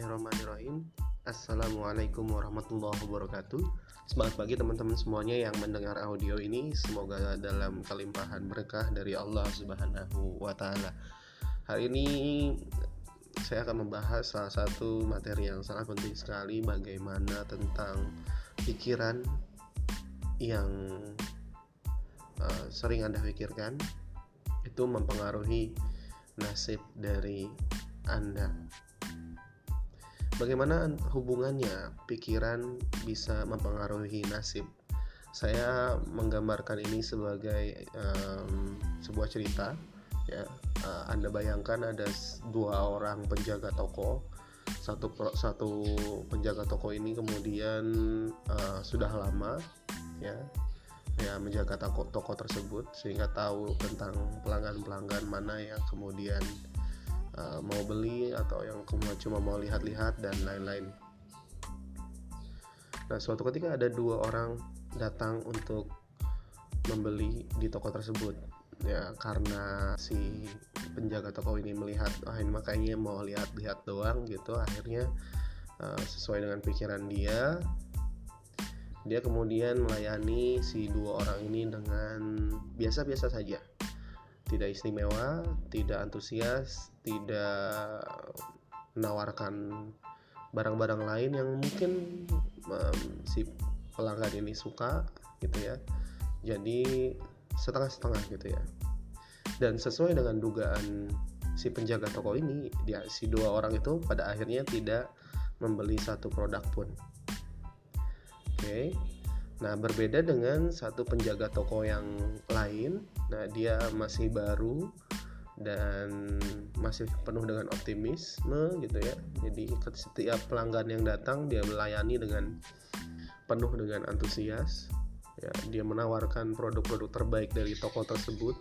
Bismillahirrahmanirrahim. Assalamualaikum warahmatullahi wabarakatuh. Semangat pagi teman-teman semuanya yang mendengar audio ini. Semoga dalam kelimpahan berkah dari Allah subhanahu wa ta'ala. Hari ini saya akan membahas salah satu materi yang sangat penting sekali Bagaimana tentang pikiran yang uh, sering Anda pikirkan. Itu mempengaruhi nasib dari Anda Bagaimana hubungannya pikiran bisa mempengaruhi nasib? Saya menggambarkan ini sebagai um, sebuah cerita. Ya, uh, Anda bayangkan ada dua orang penjaga toko. Satu satu penjaga toko ini kemudian uh, sudah lama, ya, ya menjaga toko toko tersebut sehingga tahu tentang pelanggan-pelanggan mana yang kemudian uh, mau beli atau yang cuma mau lihat-lihat dan lain-lain. Nah, suatu ketika ada dua orang datang untuk membeli di toko tersebut, ya karena si penjaga toko ini melihat, ah ini makanya mau lihat-lihat doang gitu, akhirnya uh, sesuai dengan pikiran dia, dia kemudian melayani si dua orang ini dengan biasa-biasa saja tidak istimewa, tidak antusias, tidak menawarkan barang-barang lain yang mungkin um, si pelanggan ini suka gitu ya. Jadi setengah-setengah gitu ya. Dan sesuai dengan dugaan si penjaga toko ini, dia si dua orang itu pada akhirnya tidak membeli satu produk pun. Oke. Okay Nah, berbeda dengan satu penjaga toko yang lain. Nah, dia masih baru dan masih penuh dengan optimisme gitu ya. Jadi setiap pelanggan yang datang dia melayani dengan penuh dengan antusias. Ya, dia menawarkan produk-produk terbaik dari toko tersebut.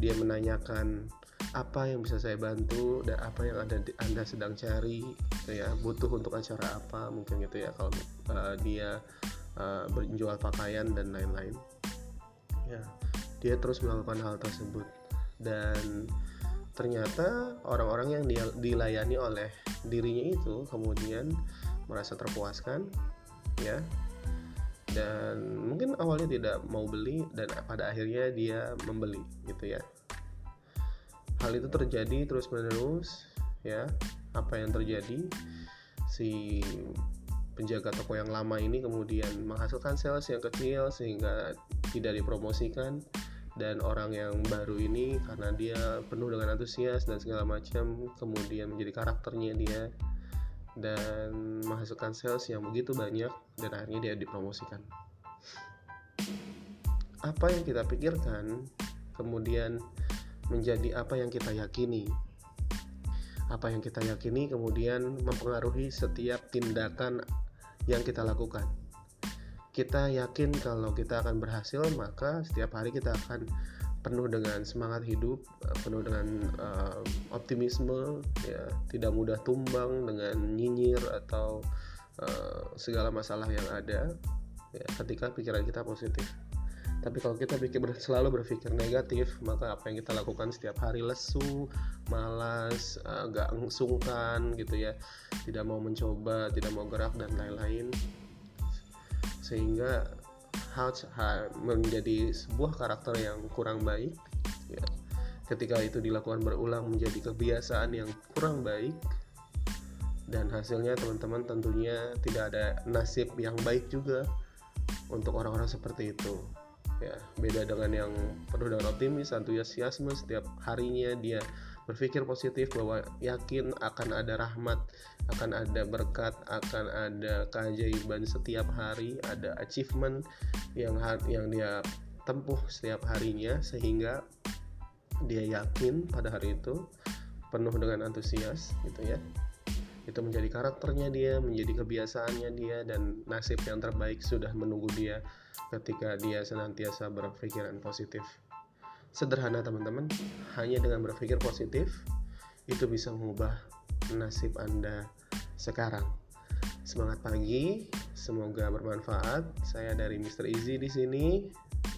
Dia menanyakan apa yang bisa saya bantu dan apa yang ada anda sedang cari gitu ya butuh untuk acara apa mungkin gitu ya kalau uh, dia berjual pakaian dan lain-lain. Ya dia terus melakukan hal tersebut. Dan ternyata orang-orang yang dia, dilayani oleh dirinya itu kemudian merasa terpuaskan ya. Dan mungkin awalnya tidak mau beli dan pada akhirnya dia membeli gitu ya. Hal itu terjadi terus menerus ya. Apa yang terjadi? Si penjaga toko yang lama ini kemudian menghasilkan sales yang kecil sehingga tidak dipromosikan. Dan orang yang baru ini karena dia penuh dengan antusias dan segala macam kemudian menjadi karakternya dia dan menghasilkan sales yang begitu banyak dan akhirnya dia dipromosikan. Apa yang kita pikirkan kemudian menjadi apa yang kita yakini? Apa yang kita yakini kemudian mempengaruhi setiap tindakan yang kita lakukan. Kita yakin kalau kita akan berhasil, maka setiap hari kita akan penuh dengan semangat hidup, eh, penuh dengan uh, optimisme, ya tidak mudah tumbang dengan nyinyir atau uh, segala masalah yang ada. Ya, ketika pikiran kita positif. Tapi kalau kita pikir selalu berpikir negatif, maka apa yang kita lakukan setiap hari lesu, malas, agak uh, sungkan gitu ya, tidak mau mencoba, tidak mau gerak dan lain-lain. Sehingga hal menjadi sebuah karakter yang kurang baik. Ya. Ketika itu dilakukan berulang menjadi kebiasaan yang kurang baik, dan hasilnya teman-teman tentunya tidak ada nasib yang baik juga untuk orang-orang seperti itu ya beda dengan yang penuh dengan optimis antusiasme setiap harinya dia berpikir positif bahwa yakin akan ada rahmat akan ada berkat akan ada keajaiban setiap hari ada achievement yang yang dia tempuh setiap harinya sehingga dia yakin pada hari itu penuh dengan antusias gitu ya itu menjadi karakternya dia menjadi kebiasaannya dia dan nasib yang terbaik sudah menunggu dia ketika dia senantiasa berpikiran positif. Sederhana teman-teman, hanya dengan berpikir positif itu bisa mengubah nasib Anda sekarang. Semangat pagi, semoga bermanfaat. Saya dari Mr. Easy di sini.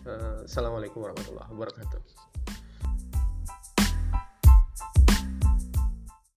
Uh, Assalamualaikum warahmatullahi wabarakatuh.